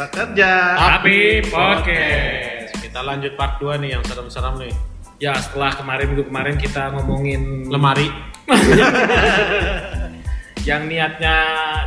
Pekerja. Tapi podcast. Kita lanjut part 2 nih yang serem-serem nih. Ya setelah kemarin minggu kemarin kita ngomongin Lemari. yang niatnya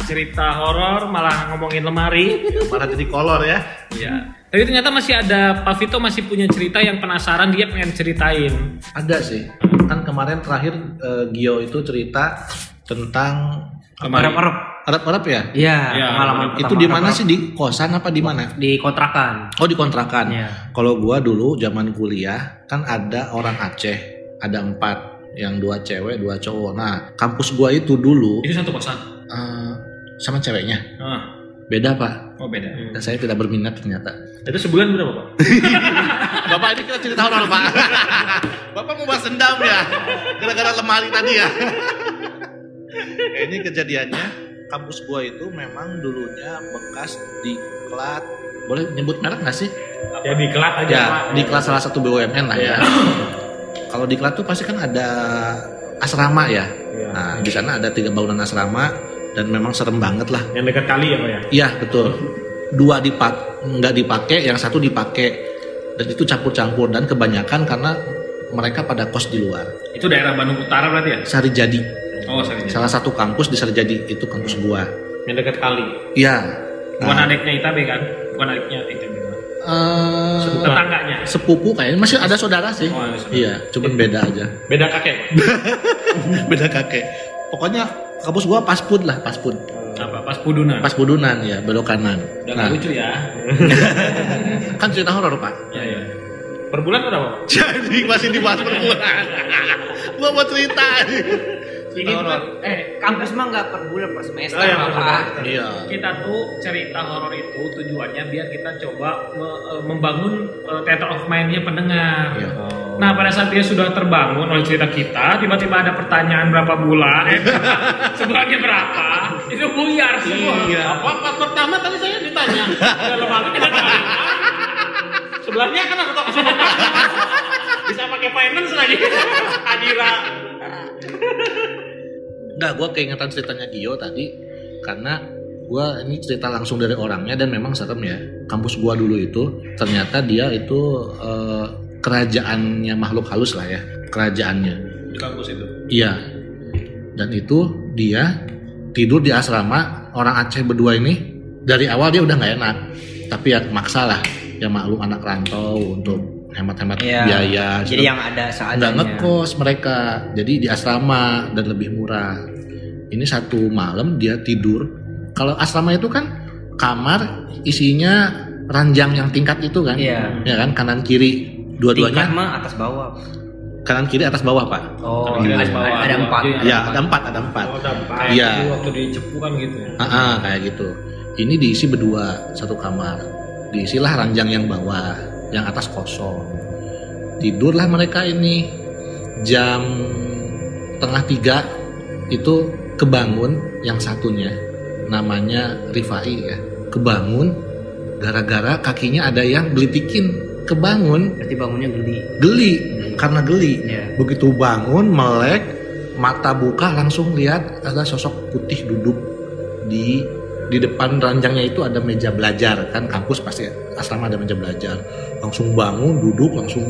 cerita horor malah ngomongin lemari. Malah jadi kolor ya. Iya. Tapi ternyata masih ada Pak Vito masih punya cerita yang penasaran dia pengen ceritain. Ada sih. Kan kemarin terakhir eh, Gio itu cerita tentang. Arab-Arab. Arab-Arab ya? Iya, Iya, pengalaman Itu di mana Arab-Arab. sih di kosan apa di mana? Di kontrakan. Oh di kontrakan. Iya. Kalau gua dulu zaman kuliah kan ada orang Aceh, ada empat, yang dua cewek, dua cowok. Nah kampus gua itu dulu Itu satu kosan. eh, sama ceweknya Ah, beda pak. oh beda. Dan saya tidak berminat ternyata. Itu sebulan berapa Pak? Bapak ini kita cerita horor pak. Bapak mau bahas dendam ya, gara-gara lemari tadi ya. ini kejadiannya kampus gua itu memang dulunya bekas diklat. Boleh nyebut merek nggak sih? Ya di kelat aja. Ya, Pak. di kelas salah satu BUMN lah ya. Kalau di kelas tuh pasti kan ada asrama ya. Iya. Nah, di sana ada tiga bangunan asrama dan memang serem banget lah. Yang dekat kali ya Pak ya? Iya, betul. Dua dipak nggak dipakai, yang satu dipakai. Dan itu campur-campur dan kebanyakan karena mereka pada kos di luar. Itu daerah Bandung Utara berarti ya? Sarijadi, Oh, sorry. salah satu kampus di Sarijadi itu kampus gua. Yang dekat kali. Iya. Bukan Nah, adiknya ITB kan? Bukan adiknya ITB. kan? eh, Tetangganya. sepupu kayaknya masih ada saudara sih. Oh, ada saudara. Iya, cuman beda aja. Beda kakek. beda kakek pokoknya kampus gua pas pud lah pas pud Apa? Pas pudunan. pas pudunan ya belok kanan Udah nah lucu ya. kan cerita horor pak Ya ya. Per bulan berapa? Jadi masih dibahas per bulan gua mau cerita Ini bukan, eh kampus mah nggak per bulan per semester Oh, iya, per Pak. iya Kita tuh cerita horor itu tujuannya biar kita coba me- eh, membangun eh, theater of mind-nya pendengar. Iya. Nah pada saat dia sudah terbangun oleh cerita kita, tiba-tiba ada pertanyaan berapa bulan, eh, sebulannya berapa, itu buyar semua. Iya. Apa part pertama tadi saya ditanya, ada lemari kita tanya. Sebelahnya kan aku tahu bisa pakai finance lagi, Adira. Enggak, gua keingetan ceritanya Gio tadi karena gua ini cerita langsung dari orangnya dan memang serem ya. Kampus gua dulu itu ternyata dia itu eh, kerajaannya makhluk halus lah ya, kerajaannya. Di kampus itu. Iya. Dan itu dia tidur di asrama orang Aceh berdua ini dari awal dia udah nggak enak. Tapi ya maksa lah. Ya maklum anak rantau untuk hemat-hemat Iya. biaya. Jadi yang ada nggak seadanya. ngekos mereka. Jadi di asrama dan lebih murah. Ini satu malam dia tidur. Kalau asrama itu kan kamar isinya ranjang yang tingkat itu kan. Iya. Ya kan kanan kiri Tingkat dua-duanya mah atas bawah. kanan kiri atas bawah pak. Oh, Kiri ada, atas bawah. ada empat. Iya. Ya ada empat ada empat. Oh, dampak. Iya. Itu waktu di Cepu kan gitu ya. Ah, ah, kayak gitu. Ini diisi berdua satu kamar. Diisilah ranjang yang bawah, yang atas kosong. Tidurlah mereka ini jam tengah tiga itu kebangun yang satunya namanya Rifai ya kebangun gara-gara kakinya ada yang gelitikin kebangun Berarti bangunnya geli. geli karena geli Iya. begitu bangun melek mata buka langsung lihat ada sosok putih duduk di di depan ranjangnya itu ada meja belajar kan kampus pasti asrama ada meja belajar langsung bangun duduk langsung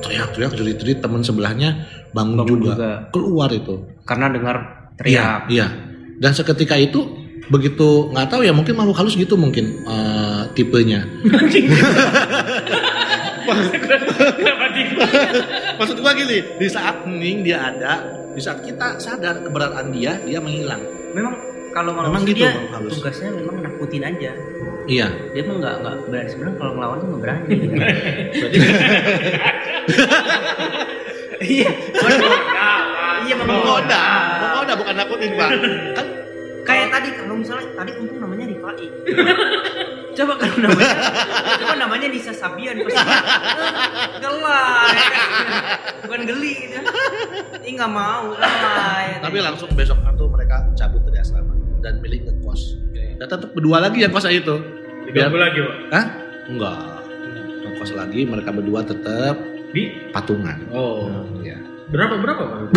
teriak-teriak jerit-jerit teman sebelahnya bangun, Bangun juga. juga. keluar itu Karena dengar iya teriak. iya dan seketika itu begitu nggak tahu ya mungkin makhluk halus gitu mungkin eh, tipenya maksud gua gini di saat hening dia ada di saat kita sadar keberadaan dia dia menghilang Memang kalau Memang manusia gitu, dia Bang Halus. tugasnya memang nakutin aja. iya Dia mah nggak nggak berani sebenarnya kalau ngelawan tuh nggak berani. Iya. Iya memang menggoda menggoda bukan nakutin pak kan Kayak tadi kalau misalnya tadi untung namanya Rifai. coba kalau namanya coba namanya Nisa Sabian pasti gelai bukan geli gitu ini nggak mau gelai tapi langsung besoknya tuh mereka cabut dari asrama dan milih ngekos dan tetap berdua lagi yang kosa itu Diganggu lagi, Pak. Hah? enggak ngekos lagi mereka berdua tetap Di patungan Oh. ya Berapa berapa bang?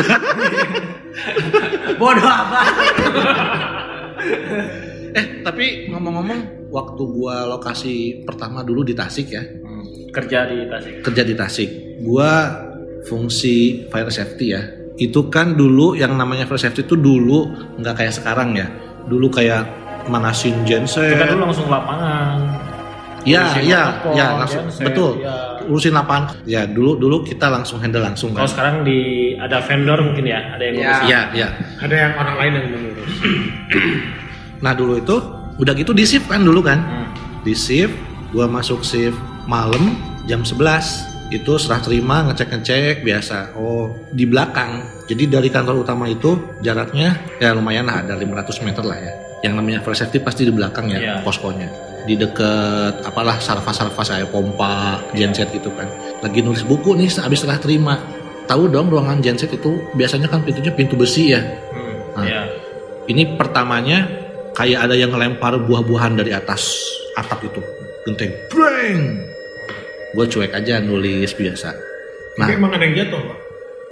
Bodoh apa? Eh, tapi ngomong-ngomong, waktu gua lokasi pertama dulu di Tasik ya, Kerja di Tasik. kerja di Tasik. Gua fungsi fire safety ya. Itu kan dulu yang namanya fire safety itu dulu nggak kayak sekarang ya. Dulu kayak manasin genset. Kita dulu langsung lapangan. Ya, Urusin ya, protokol, ya, langsung genset, betul. ya. Urusin lapangan. Ya, dulu dulu kita langsung handle langsung Kalau kan. sekarang di ada vendor mungkin ya, ada yang Ya. ngurusin. Iya, iya. Ada yang orang lain yang mengurus. Nah, dulu itu udah gitu di shift kan dulu kan. Hmm. Di shift, gua masuk shift malam jam 11. Itu serah terima, ngecek-ngecek biasa. Oh, di belakang. Jadi dari kantor utama itu jaraknya ya lumayan lah ada 500 meter lah ya. Yang namanya fire safety pasti di belakang ya Iya. poskonya. Di deket apalah sarva-sarva saya pompa, genset gitu kan. Lagi nulis buku nih habis serah terima. Tahu dong ruangan genset itu biasanya kan pintunya pintu besi ya. Hmm. Ah. Iya. Ini pertamanya kayak ada yang ngelempar buah-buahan dari atas atap itu. Genteng. Breng. Gue cuek aja nulis biasa. Nah, Tapi emang ada yang jatuh, Pak?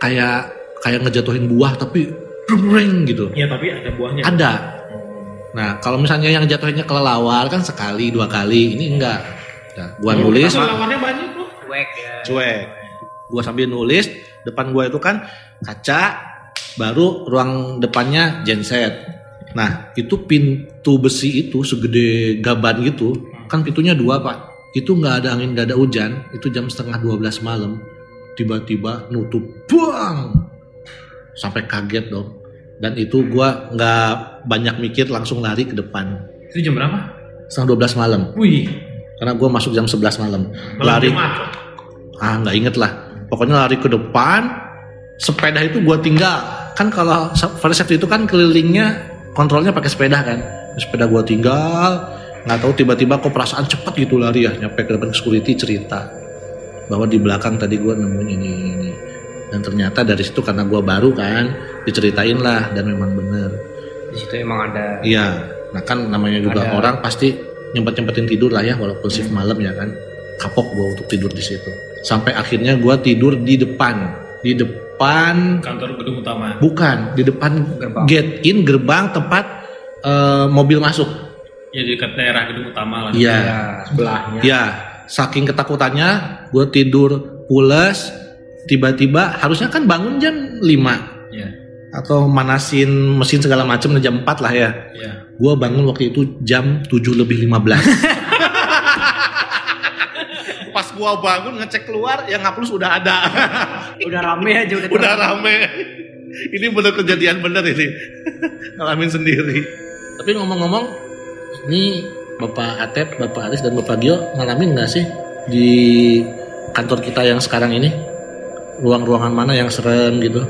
kayak kayak ngejatuhin buah tapi breng gitu. Iya, tapi ada buahnya. Ada. Nah, kalau misalnya yang jatuhinnya kelelawar kan sekali, dua kali. Ini enggak. Nah, gua nulis, Lawannya banyak loh. Cuek ya. cuek. Gua sambil nulis, depan gua itu kan kaca, baru ruang depannya genset. Nah, itu pintu besi itu segede gaban gitu, kan pintunya dua pak. Itu nggak ada angin, nggak ada hujan. Itu jam setengah 12 malam. Tiba-tiba nutup, buang. Sampai kaget dong. Dan itu gua nggak banyak mikir, langsung lari ke depan. Itu jam berapa? Setengah 12 malam. Wih, Karena gua masuk jam 11 malam. malam Lari ah nggak inget lah pokoknya lari ke depan sepeda itu gua tinggal kan kalau fire safety itu kan kelilingnya kontrolnya pakai sepeda kan sepeda gua tinggal nggak tahu tiba-tiba kok perasaan cepet gitu lari ya nyampe ke depan security cerita bahwa di belakang tadi gua nemuin ini ini dan ternyata dari situ karena gua baru kan diceritain lah dan memang bener Di situ emang ada Iya, nah kan namanya juga Ada. orang pasti nyempet-nyempetin tidur lah ya walaupun shift malam ya kan. Kapok gua untuk tidur di situ. Sampai akhirnya gua tidur di depan, di depan Kantor gedung utama. bukan di depan Gerbang. gate in gerbang tempat eh, mobil masuk. Ya di dekat daerah gedung utama lah. Iya. ya, sebelahnya. Ya, saking ketakutannya gua tidur pules tiba-tiba harusnya kan bangun jam 5 Iya. atau manasin mesin segala macam jam 4 lah ya. Iya. Gua bangun waktu itu jam 7 lebih 15. Pas gua bangun ngecek keluar yang ngapus udah ada. Udah rame aja udah. udah rame. Ini bener kejadian bener ini. Ngalamin sendiri. Tapi ngomong-ngomong, ini Bapak Atep, Bapak Aris dan Bapak Gio ngalamin nggak sih di kantor kita yang sekarang ini? Ruang-ruangan mana yang serem gitu?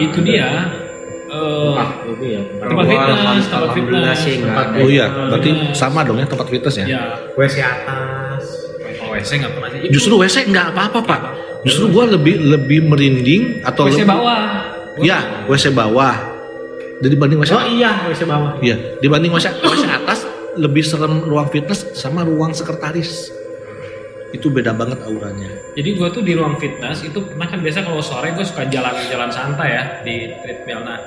Itu dia. eh, itu ya. tempat fitness, tempat Alhamdulillah fitness, tempat. Oh iya, berarti sama dong ya tempat fitness ya? Ya, WC atas. oh, WC nggak pernah sih. Justru WC nggak apa-apa pak. Justru gua lebih lebih merinding atau WC lebih- bawah. Ya, WC bawah. Dan dibanding WC Oh iya, WC bawah. Iya, dibanding WC, WC atas lebih serem ruang fitness sama ruang sekretaris. Itu beda banget auranya. Jadi gue tuh di ruang fitness itu pernah kan biasa kalau sore gue suka jalan-jalan santai ya di treadmill. Nah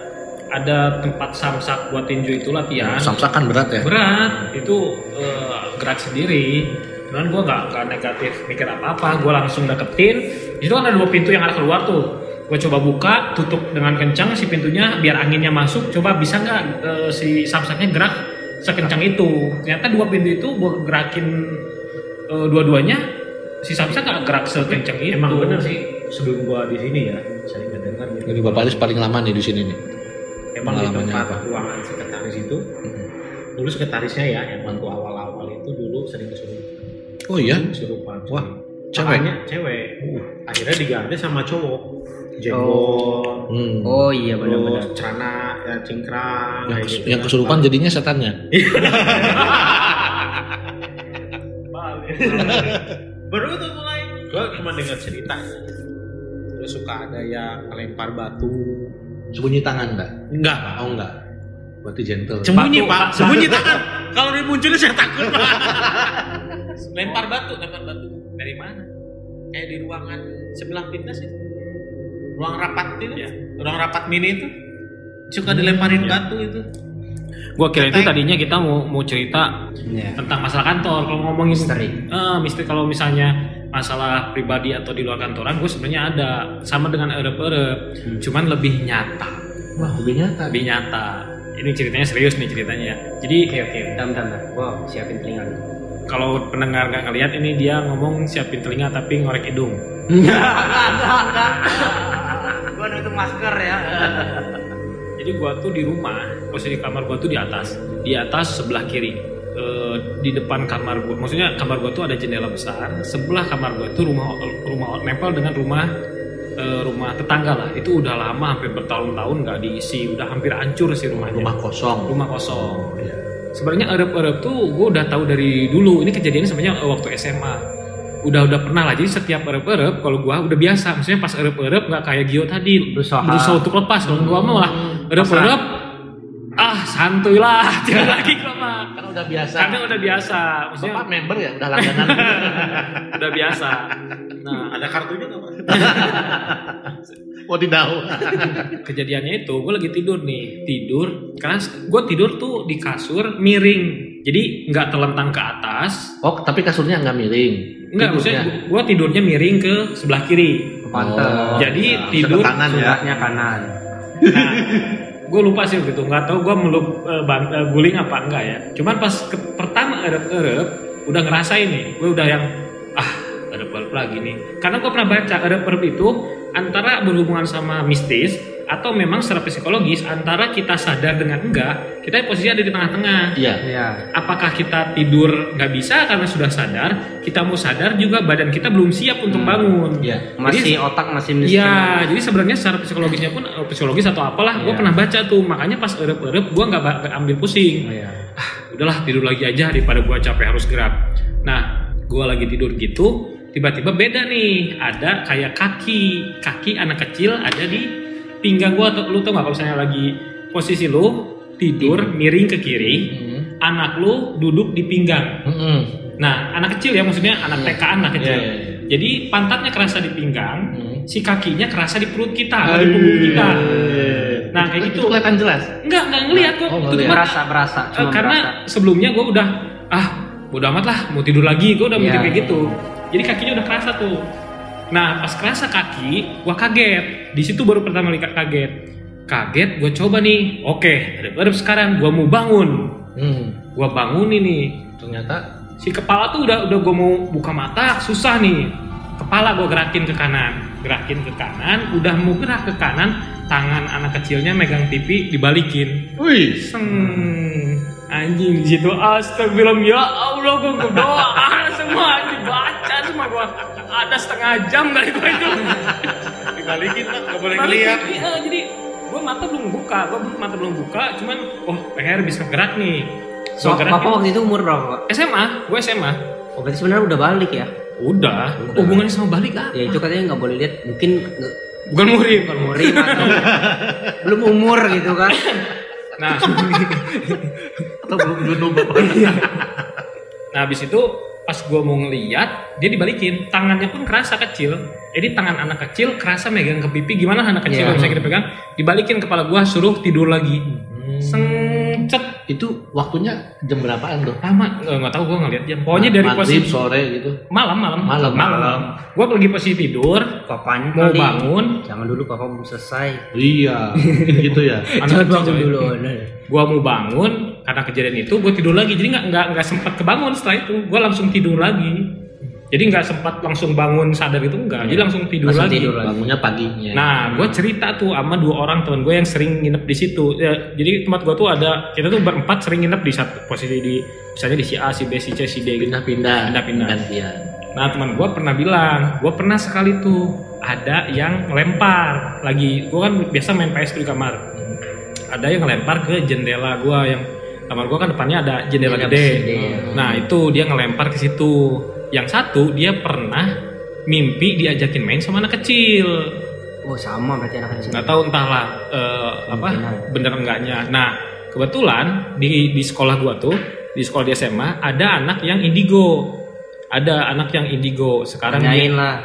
ada tempat samsak buat tinju itu latihan. Samsakan berat ya. Berat itu eh, gerak sendiri. Cuman gue nggak nggak negatif mikir apa-apa. Gue langsung deketin. Itu kan ada dua pintu yang arah keluar tuh. Gue coba buka, tutup dengan kencang si pintunya biar anginnya masuk. Coba bisa nggak eh, si samsaknya gerak sekencang itu? Ternyata dua pintu itu gerakin eh, dua-duanya si samsak nggak gerak sekencang itu. Emang bener sih sebelum gua di sini ya saya mendengar gitu. Jadi Bapak Aris paling lama nih di sini nih. Emang di tempat apa? ruangan sekretaris itu dulu sekretarisnya ya yang waktu awal-awal itu dulu sering kesurupan. Oh iya, Kesurupan. Wah, cewek? Makanya cewek. Akhirnya diganti sama cowok. Jenggot. Hmm. Oh iya benar-benar. Celana ya cingkrang yang, gitu yang kan. kesurupan jadinya setannya. baru itu mulai gua cuma dengar cerita terus suka ada yang ngelempar batu Sembunyi tangan enggak? enggak Oh enggak. Berarti gentle. sembunyi pak sembunyi tangan kalau dia munculnya saya takut pak lempar batu, lempar batu. dari mana kayak di ruangan sebelah fitness itu ruang rapat itu Iya. ruang rapat mini itu suka dilemparin Iya. batu itu Gua kira itu tadinya kita mau mau cerita Iya. tentang masalah kantor. Kalau ngomongin Misteri. eh misteri kalau misalnya masalah pribadi atau di luar kantoran, gue sebenarnya ada sama dengan erep-erep, Hmm. cuman lebih nyata, Wah, lebih nyata. lebih nyata. Ini ceritanya serius nih ceritanya ya. Jadi Oke oke, bentar bentar. bentar. Gua siapin telinga kalau pendengar nggak ngelihat ini dia ngomong siapin telinga tapi ngorek hidung. Enggak, enggak, enggak. Gua nutup masker ya. Jadi gua tuh di rumah, posisi kamar gua tuh di atas, di atas sebelah kiri. Eh, di depan kamar gua, maksudnya kamar gua tuh ada jendela besar. Sebelah kamar gua tuh rumah rumah nempel dengan rumah eh, rumah tetangga lah. Itu udah lama hampir bertahun-tahun nggak diisi, udah hampir hancur sih rumahnya. Rumah kosong. rumah kosong. Iya. Sebenarnya erep-erep tuh gue udah tahu dari dulu. Ini kejadiannya sebenarnya waktu SMA. Udah udah pernah lah. Jadi setiap erep-erep kalau gua udah biasa. Maksudnya pas erep-erep nggak kayak Gio tadi Berusaha. untuk lepas. Kalau gua mah malah erep-erep ah santuy lah jangan lagi gua mah. Kan udah biasa. Karena udah biasa. Maksudnya Bapak member ya, udah langganan. udah biasa. Nah ada kartunya nggak pak oh, tidak. kejadiannya itu gue lagi tidur nih tidur karena gue tidur tuh di kasur miring jadi nggak telentang ke atas Oh, tapi kasurnya nggak miring. Enggak, maksudnya gue tidurnya miring ke sebelah kiri. Oh, Jadi ya. tidur kanan ya. Kanan. Nah, gue lupa sih gitu, nggak tahu gue meluk ban- eh, guling apa enggak ya. Cuman pas ke, pertama erep-erep, udah ngerasain nih, gue udah yang ah erep-erep lagi nih. Karena gue pernah baca erep-erep itu antara berhubungan sama mistis atau memang secara psikologis antara kita sadar dengan enggak, kita posisi ada di tengah-tengah. Iya. Iya. Apakah kita tidur nggak bisa karena sudah sadar, kita mau sadar juga badan kita belum siap untuk bangun. Iya. Masih otak masih miskin. Iya, jadi sebenarnya secara psikologisnya pun eh, psikologis atau apalah, gue Iya. pernah baca tuh, makanya pas erep-erep gue nggak ambil pusing. Iya. Udahlah tidur lagi aja daripada gue capek harus gerak. Nah, gue lagi tidur gitu, tiba-tiba beda nih, ada kayak kaki, kaki anak kecil ada di pinggang gue. Atau lu tau nggak kalau misalnya lagi posisi lu tidur miring ke kiri, Hmm. anak lu duduk di pinggang. Hmm. Nah, anak kecil ya maksudnya anak TK anak kecil. Iya, iya, iya. Jadi pantatnya kerasa di pinggang, Hmm. si kakinya kerasa di perut kita, atau di punggung kita. Nah, kayak Itu gitu. kelihatan jelas. Enggak, enggak ngeliat kok. Oh, ngeliat. Berasa berasa Eh, cuma karena berasa. sebelumnya gue udah ah udah amat lah mau tidur lagi gue udah Iya, mikir kayak iya. gitu jadi kakinya udah kerasa tuh nah pas kerasa kaki gue kaget di situ baru pertama kali kaget. Kaget gue coba nih. Oke ada sekarang gue mau bangun. Hmm. gue bangun ini. Ternyata si kepala tuh udah udah gue mau buka mata susah nih. Kepala gue gerakin ke kanan. Gerakin ke kanan udah mau gerak ke kanan tangan anak kecilnya megang pipi dibalikin. Wih. Seng. Anjing di situ astagfirullah ya Allah gue berdoa semua anjing baca semua gua ada setengah jam kali gua itu. Dibalikin pak. Nggak boleh ngeliat. iya, jadi gua mata belum buka gua belum mata belum buka cuman oh leher bisa gerak nih. So, gerak Papa waktu itu umur berapa, Pak? SMA gua SMA Oh, berarti sebenarnya udah balik ya? udah. Udah. hubungannya sama balik ah Ya itu katanya nggak boleh lihat, mungkin bukan murid bukan murim atau belum umur gitu kan? nah. Atau belum duduk bapak. Nah habis itu pas gue mau ngeliat dia dibalikin. Tangannya pun kerasa kecil. Jadi tangan anak kecil kerasa megang ke pipi. Gimana anak kecil yang bisa kita pegang? Dibalikin kepala gue suruh tidur lagi. Sengcet. Itu waktunya jam berapaan tuh? lama. Nggak nggak tahu gue ngeliat jam. Pokoknya dari Maghrib, posisi sore gitu. malam malam. Malam. malam. Gue pergi posisi tidur. Papanya mau kali. bangun. Jangan dulu papa belum selesai. Iya, gitu ya. anak Jangan kecil bangun dulu. gue mau bangun karena kejadian itu gue tidur lagi jadi nggak nggak nggak sempat kebangun setelah itu gue langsung tidur lagi jadi nggak sempat langsung bangun sadar itu enggak jadi langsung tidur Langsung lagi tidur. Bangunnya paginya. nah gue cerita tuh sama dua orang teman gue yang sering nginep di situ Ya, jadi tempat gue tuh ada kita tuh berempat sering nginep di satu posisi di misalnya di si A si B si C si D gitu pindah-pindah. Pindah-pindah. Gantian. Nah teman gue pernah bilang, gue pernah sekali tuh ada yang ngelempar lagi. Gue kan biasa main PS di kamar. Ada yang ngelempar ke jendela gue yang kamar gue kan depannya ada jendela gede. gede. Nah itu dia ngelempar ke situ. Yang satu dia pernah mimpi diajakin main sama anak kecil. Oh sama berarti anak kecil. Nggak tahu entahlah eh, apa Kemungkinan. bener enggaknya. Nah kebetulan di di sekolah gue tuh di sekolah di SMA ada anak yang indigo. Ada anak yang indigo. Sekarang dia Tanyain lah.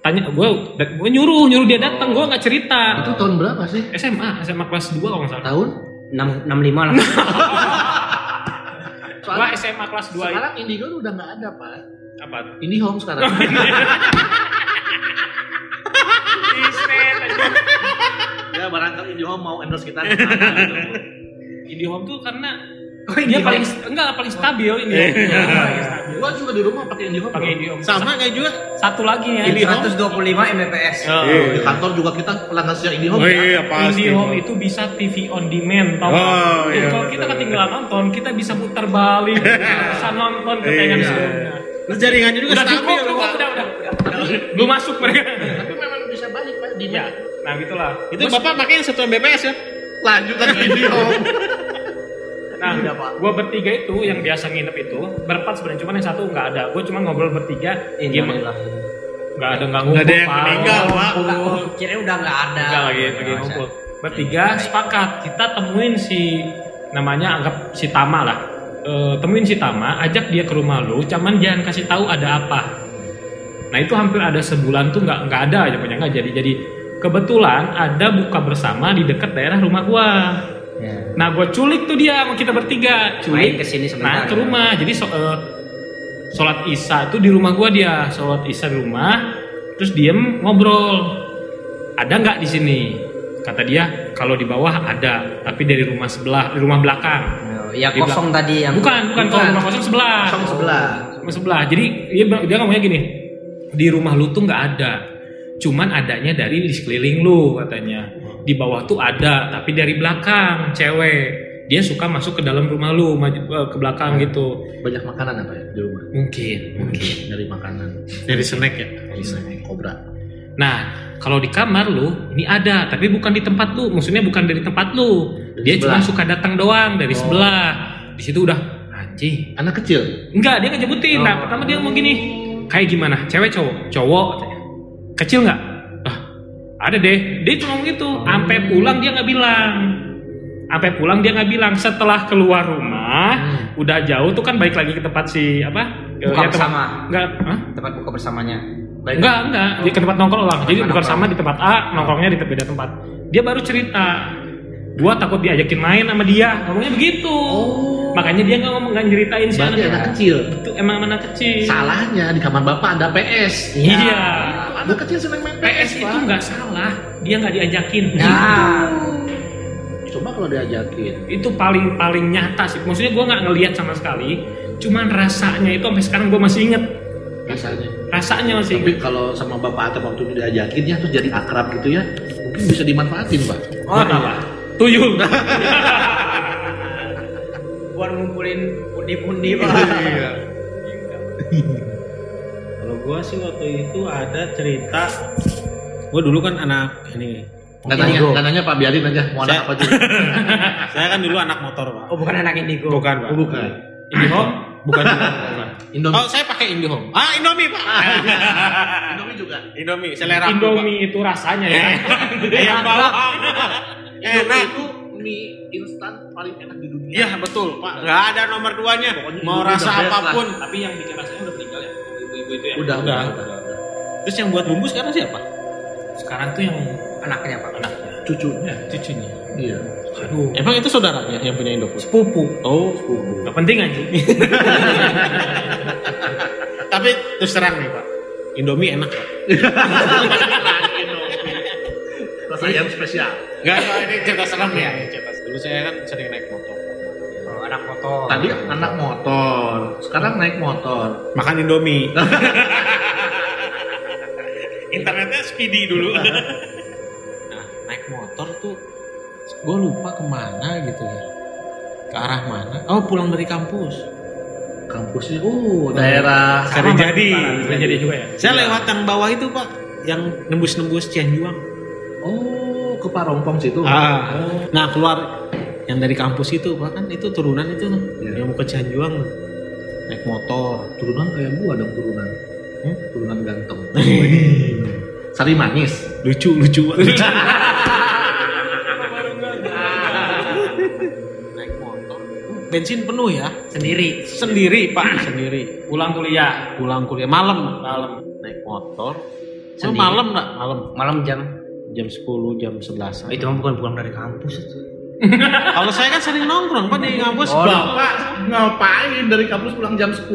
tanya gue gue nyuruh nyuruh dia datang gue nggak cerita Itu tahun berapa sih? SMA SMA kelas 2 kalau nggak salah Tahun? Enam enam lima lah Soalnya SMA kelas 2 itu sekarang Indigo tuh udah nggak ada pak. apa tuh? Indihome sekarang. ya barangkali Indihome mau endorse kita. IndiHome tuh karena Oh, dia Indihome. paling enggak paling stabil ini stabil Gua juga di rumah pakai Indihome. pakai. IndiHome Sama kayak juga. satu lagi ya Ini- 125 Mbps Oh. Di kantor juga kita pelanggan setia Indihome. Oh ya. iya pasti. IndiHome itu bisa TV on demand tau? Oh, Jadi iya, kalau kita ketinggalan nonton kita bisa putar balik bisa nonton ke tayangan Iya. sebelumnya Terus jaringannya juga udah stabil. cukup udah udah belum masuk mereka Tapi memang bisa balik pak di ya nah gitulah Itu bapak pakai yang satu Mbps ya? lanjut lagi Indihome. Nah, Udah, Pak. gua bertiga itu yang biasa nginep itu berempat sebenarnya cuman yang satu nggak ada. Gue cuma ngobrol bertiga, gimana? Innalillah. Nggak ada nggak Nggak ngumpul. ada yang Pak. meninggal, Pak. Ngumpul. Kira udah nggak ada. Nggak lagi lagi ngumpul. Bertiga sepakat kita temuin si namanya anggap si Tama lah. Eh, temuin si Tama, ajak dia ke rumah lu, cuman jangan kasih tahu ada apa. Nah itu hampir ada sebulan tuh nggak nggak ada aja punya nggak jadi jadi kebetulan ada buka bersama di dekat daerah rumah gua. Ya. Nah, gue culik tuh dia sama kita bertiga. Culik ke sini sebentar. Nah, ke rumah. Jadi so, eh, sholat isya tuh di rumah gua dia. Sholat isya di rumah. Terus diem ngobrol. Ada nggak di sini? Kata dia kalau di bawah ada, tapi dari rumah sebelah, di rumah belakang. Oh, Ya Di kosong tadi yang Bukan, bukan, kalau rumah kosong sebelah. Kosong sebelah. Rumah sebelah. Jadi dia dia ngomongnya gini, di rumah lu tuh nggak ada. Cuman adanya dari di sekeliling lu katanya. Di bawah tuh ada, tapi dari belakang cewek. Dia suka masuk ke dalam rumah lu, maju eh, ke belakang gitu. Banyak makanan apa ya di rumah? Mungkin, mungkin. Dari makanan. Dari snack ya? Dari snack kobra. Nah, kalau di kamar lu ini ada, tapi bukan di tempat lu. Maksudnya bukan dari tempat lu. Dari Dia cuma sebelah. suka datang doang dari Oh. sebelah. Di situ udah anjing. Anak kecil. Enggak, dia ngejebutin. Nah, Oh. pertama dia ngomong gini, kayak gimana? Cewek cowok? Cowok. Kecil nggak? Ah, ada deh. Dia cuma gitu. Sampai pulang dia nggak bilang. Sampai pulang dia nggak bilang. Setelah keluar rumah, Hmm. udah jauh tuh kan balik lagi ke tempat si apa? Buka tempat- bersama. Enggak, Hah? tempat buka bersamanya. Baik. enggak, enggak. Di ke tempat nongkrong lah. Jadi nongkrong. sama di tempat A, nongkrongnya di beda tempat. Dia baru cerita. Gua takut diajakin main sama dia. Ngomongnya begitu. Oh. Makanya dia nggak ngomong nggak nyeritain si Berarti anaknya. anak kecil. Itu emang anak kecil. Salahnya di kamar bapak ada PS. Iya. Anak kecil seneng main PS PS, itu nggak salah, dia nggak diajakin. Nah, Coba kalau diajakin. Itu paling paling nyata sih. Maksudnya gue nggak ngelihat sama sekali. Cuman rasanya itu sampai sekarang gue masih inget. Rasanya. Rasanya masih Tapi inget. kalau sama bapak atau waktu itu diajakin ya terus jadi akrab gitu ya, mungkin bisa dimanfaatin pak. oh, Buat apa? Tuyul. buat ngumpulin pundi-pundi pak. Iya. Kalau gua sih waktu itu ada cerita gua dulu kan anak ini Nggak nanya, Indigo. nggak nanya pak biarin aja mau anak Saya- apa juga. saya kan dulu anak motor pak Oh bukan anak indigo. bukan pak Oh, bukan. IndiHome? bukan bukan Indomie. oh saya pakai IndiHome ah Indomie pak Indomie juga. Indomie selera aku, Indomie itu rasanya ya. Pak. ayam bawang Indomie enak itu mie instan paling enak di dunia. Iya betul pak nggak ada nomor duanya Pokoknya mau rasa apa pun Tapi yang bikin rasanya udah itu ya. Udah, Udah. udah. terus yang buat bumbu sekarang siapa Sekarang tuh yang Anaknya pak. anaknya, Cucunya. cucunya. Iya. Aduh. emang itu saudaranya yang punya Indofood Sepupu. oh sepupu. Gak penting aja. tapi terus terang nih pak Indomie enak pak Rasa ayam spesial. Enggak, ini cerita serem ya. Cerita dulu saya kan sering naik motor. Oh, anak motor. Tadi anak motor, sekarang naik motor. Makan Indomie. Internetnya speedy dulu. nah, naik motor tuh gue lupa ke mana gitu ya. Ke arah mana? Oh, pulang dari kampus. Kampusnya, uh, daerah Sari jadi. Sari jadi juga ya. Saya lewat yang bawah itu, Pak. Yang nembus-nembus Cianjuang. Oh, ke Parompong situ. Ah. Oh. Nah, keluar yang dari kampus itu, Pak kan itu turunan itu tuh. Iya. Yang mau ke Cianjuang naik motor. Turunan kayak gua dong turunan. Hmm? Turunan ganteng. Sari manis. lucu lucu naik motor bensin penuh ya Sendiri. sendiri pak sendiri Pulang kuliah. pulang kuliah malam malam naik motor Oh, Sendiri. malam enggak? Malam. Malam jam. Jam 10, jam 11. Oh, itu mah bukan pulang dari kampus itu. Kalau saya kan sering nongkrong Pak di kampus. Oh, Bapak ngapain dari kampus pulang jam 10?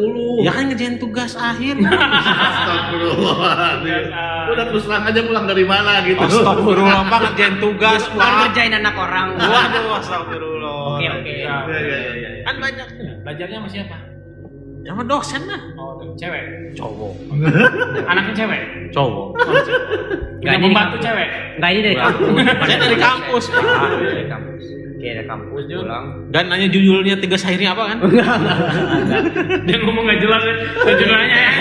Ya kan ngerjain tugas akhir. Astagfirullahaladzim. Udah terus terang aja pulang dari mana gitu. Astagfirullah Pak ngerjain tugas Bukan Pak. ngerjain anak orang. Waduh, astagfirullah. Oke, oke. Iya, iya, iya, iya. Kan banyak. Belajarnya sama siapa? Sama dosen lah. Oh, cewek. Cowok. Anaknya cewek. Cowok. Nggak, Yang ini membantu cewek. Enggak ini dari kampus. Saya dari kampus, Pak. Dari kampus. Oke, dari kampus pulang. Dan nanya judulnya tiga akhirnya apa kan? Dia ngomong nggak jelas ya. Tujuannya ya.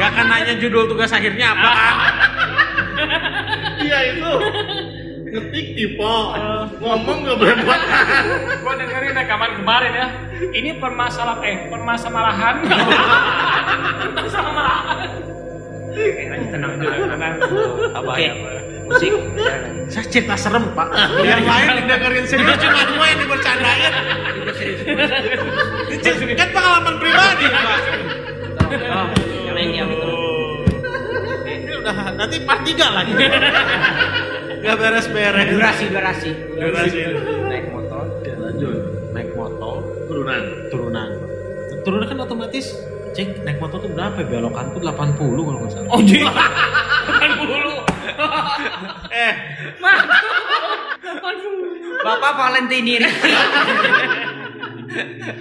Gak akan nanya judul tugas akhirnya apa kan? Iya itu. Ngetik tipe. Ngomong gak berempat. Gua dengerin rekaman kemarin ya. Ini permasalahan eh permasalahan. permasalahan. Oke, lanjut tenang dulu. Tenang. Apa Oke. ya? Musik. Saya cerita serem pak. Yang lain dengerin serius cuma gue yang dibercandain. Ini kan pengalaman pribadi pak. Oh, yang lain diam itu. Ini udah nanti part 3 lagi. Gak beres-beres. Durasi, durasi. Durasi. Naik motor. Lanjut. Naik motor Turunan. turunan. Turunan kan otomatis cek naik motor tuh berapa ya? belokan tuh 80 kalau nggak salah. Oh jadi. Kan dulu. Eh, Bapak Valentini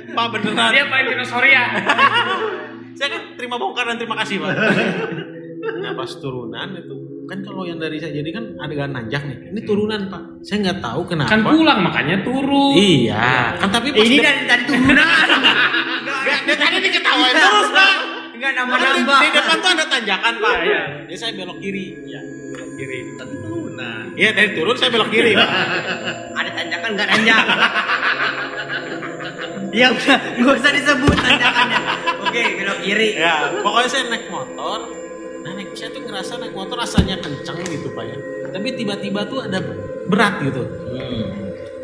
Pak beneran. Dia main dinosaurus ya. saya kan terima bongkar dan terima kasih pak nah pas turunan itu kan kalau yang dari saya jadi kan adegan nanjak nih ini turunan pak saya nggak tahu kenapa Kan pulang makanya turun. iya kan tapi pas Ini dari tadi turunan. Nggak, dari tadi diketawain terus pak Enggak Kan nambah-nambah. di depan tuh ada tanjakan pak Iya, iya. jadi saya belok kiri ya iya dari turun saya belok kiri pak Ada tanjakan enggak nanjak. Ya udah, enggak usah disebut tanjakannya. Oke, belok kiri. ya pokoknya saya naik motor nah naik saya tuh ngerasa naik motor rasanya kencang gitu pak ya tapi tiba-tiba tuh ada berat gitu Hmm.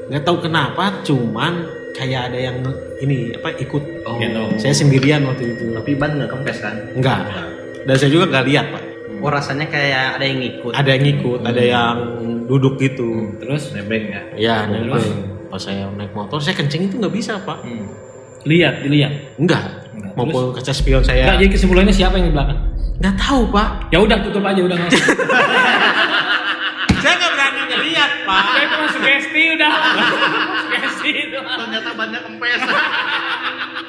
nggak tahu kenapa cuman kayak ada yang ini apa ikut Oh. saya sendirian waktu itu Tapi ban nggak kempes kan? enggak dan saya juga nggak lihat pak Oh, rasanya kayak ada yang ngikut. ada yang ikut ada yang duduk gitu Terus Nebeng ya. ya nempel pas saya naik motor saya kencing itu nggak bisa pak lihat, dilihat. enggak Enggak. maupun kaca spion Enggak, saya jadi kesimpulannya siapa yang di belakang? nggak tahu pak Ya udah tutup aja udah saya nggak berani ngeliat pak Ya, itu masuk sugesti udah. Sugesti itu. Ternyata bannya kempes.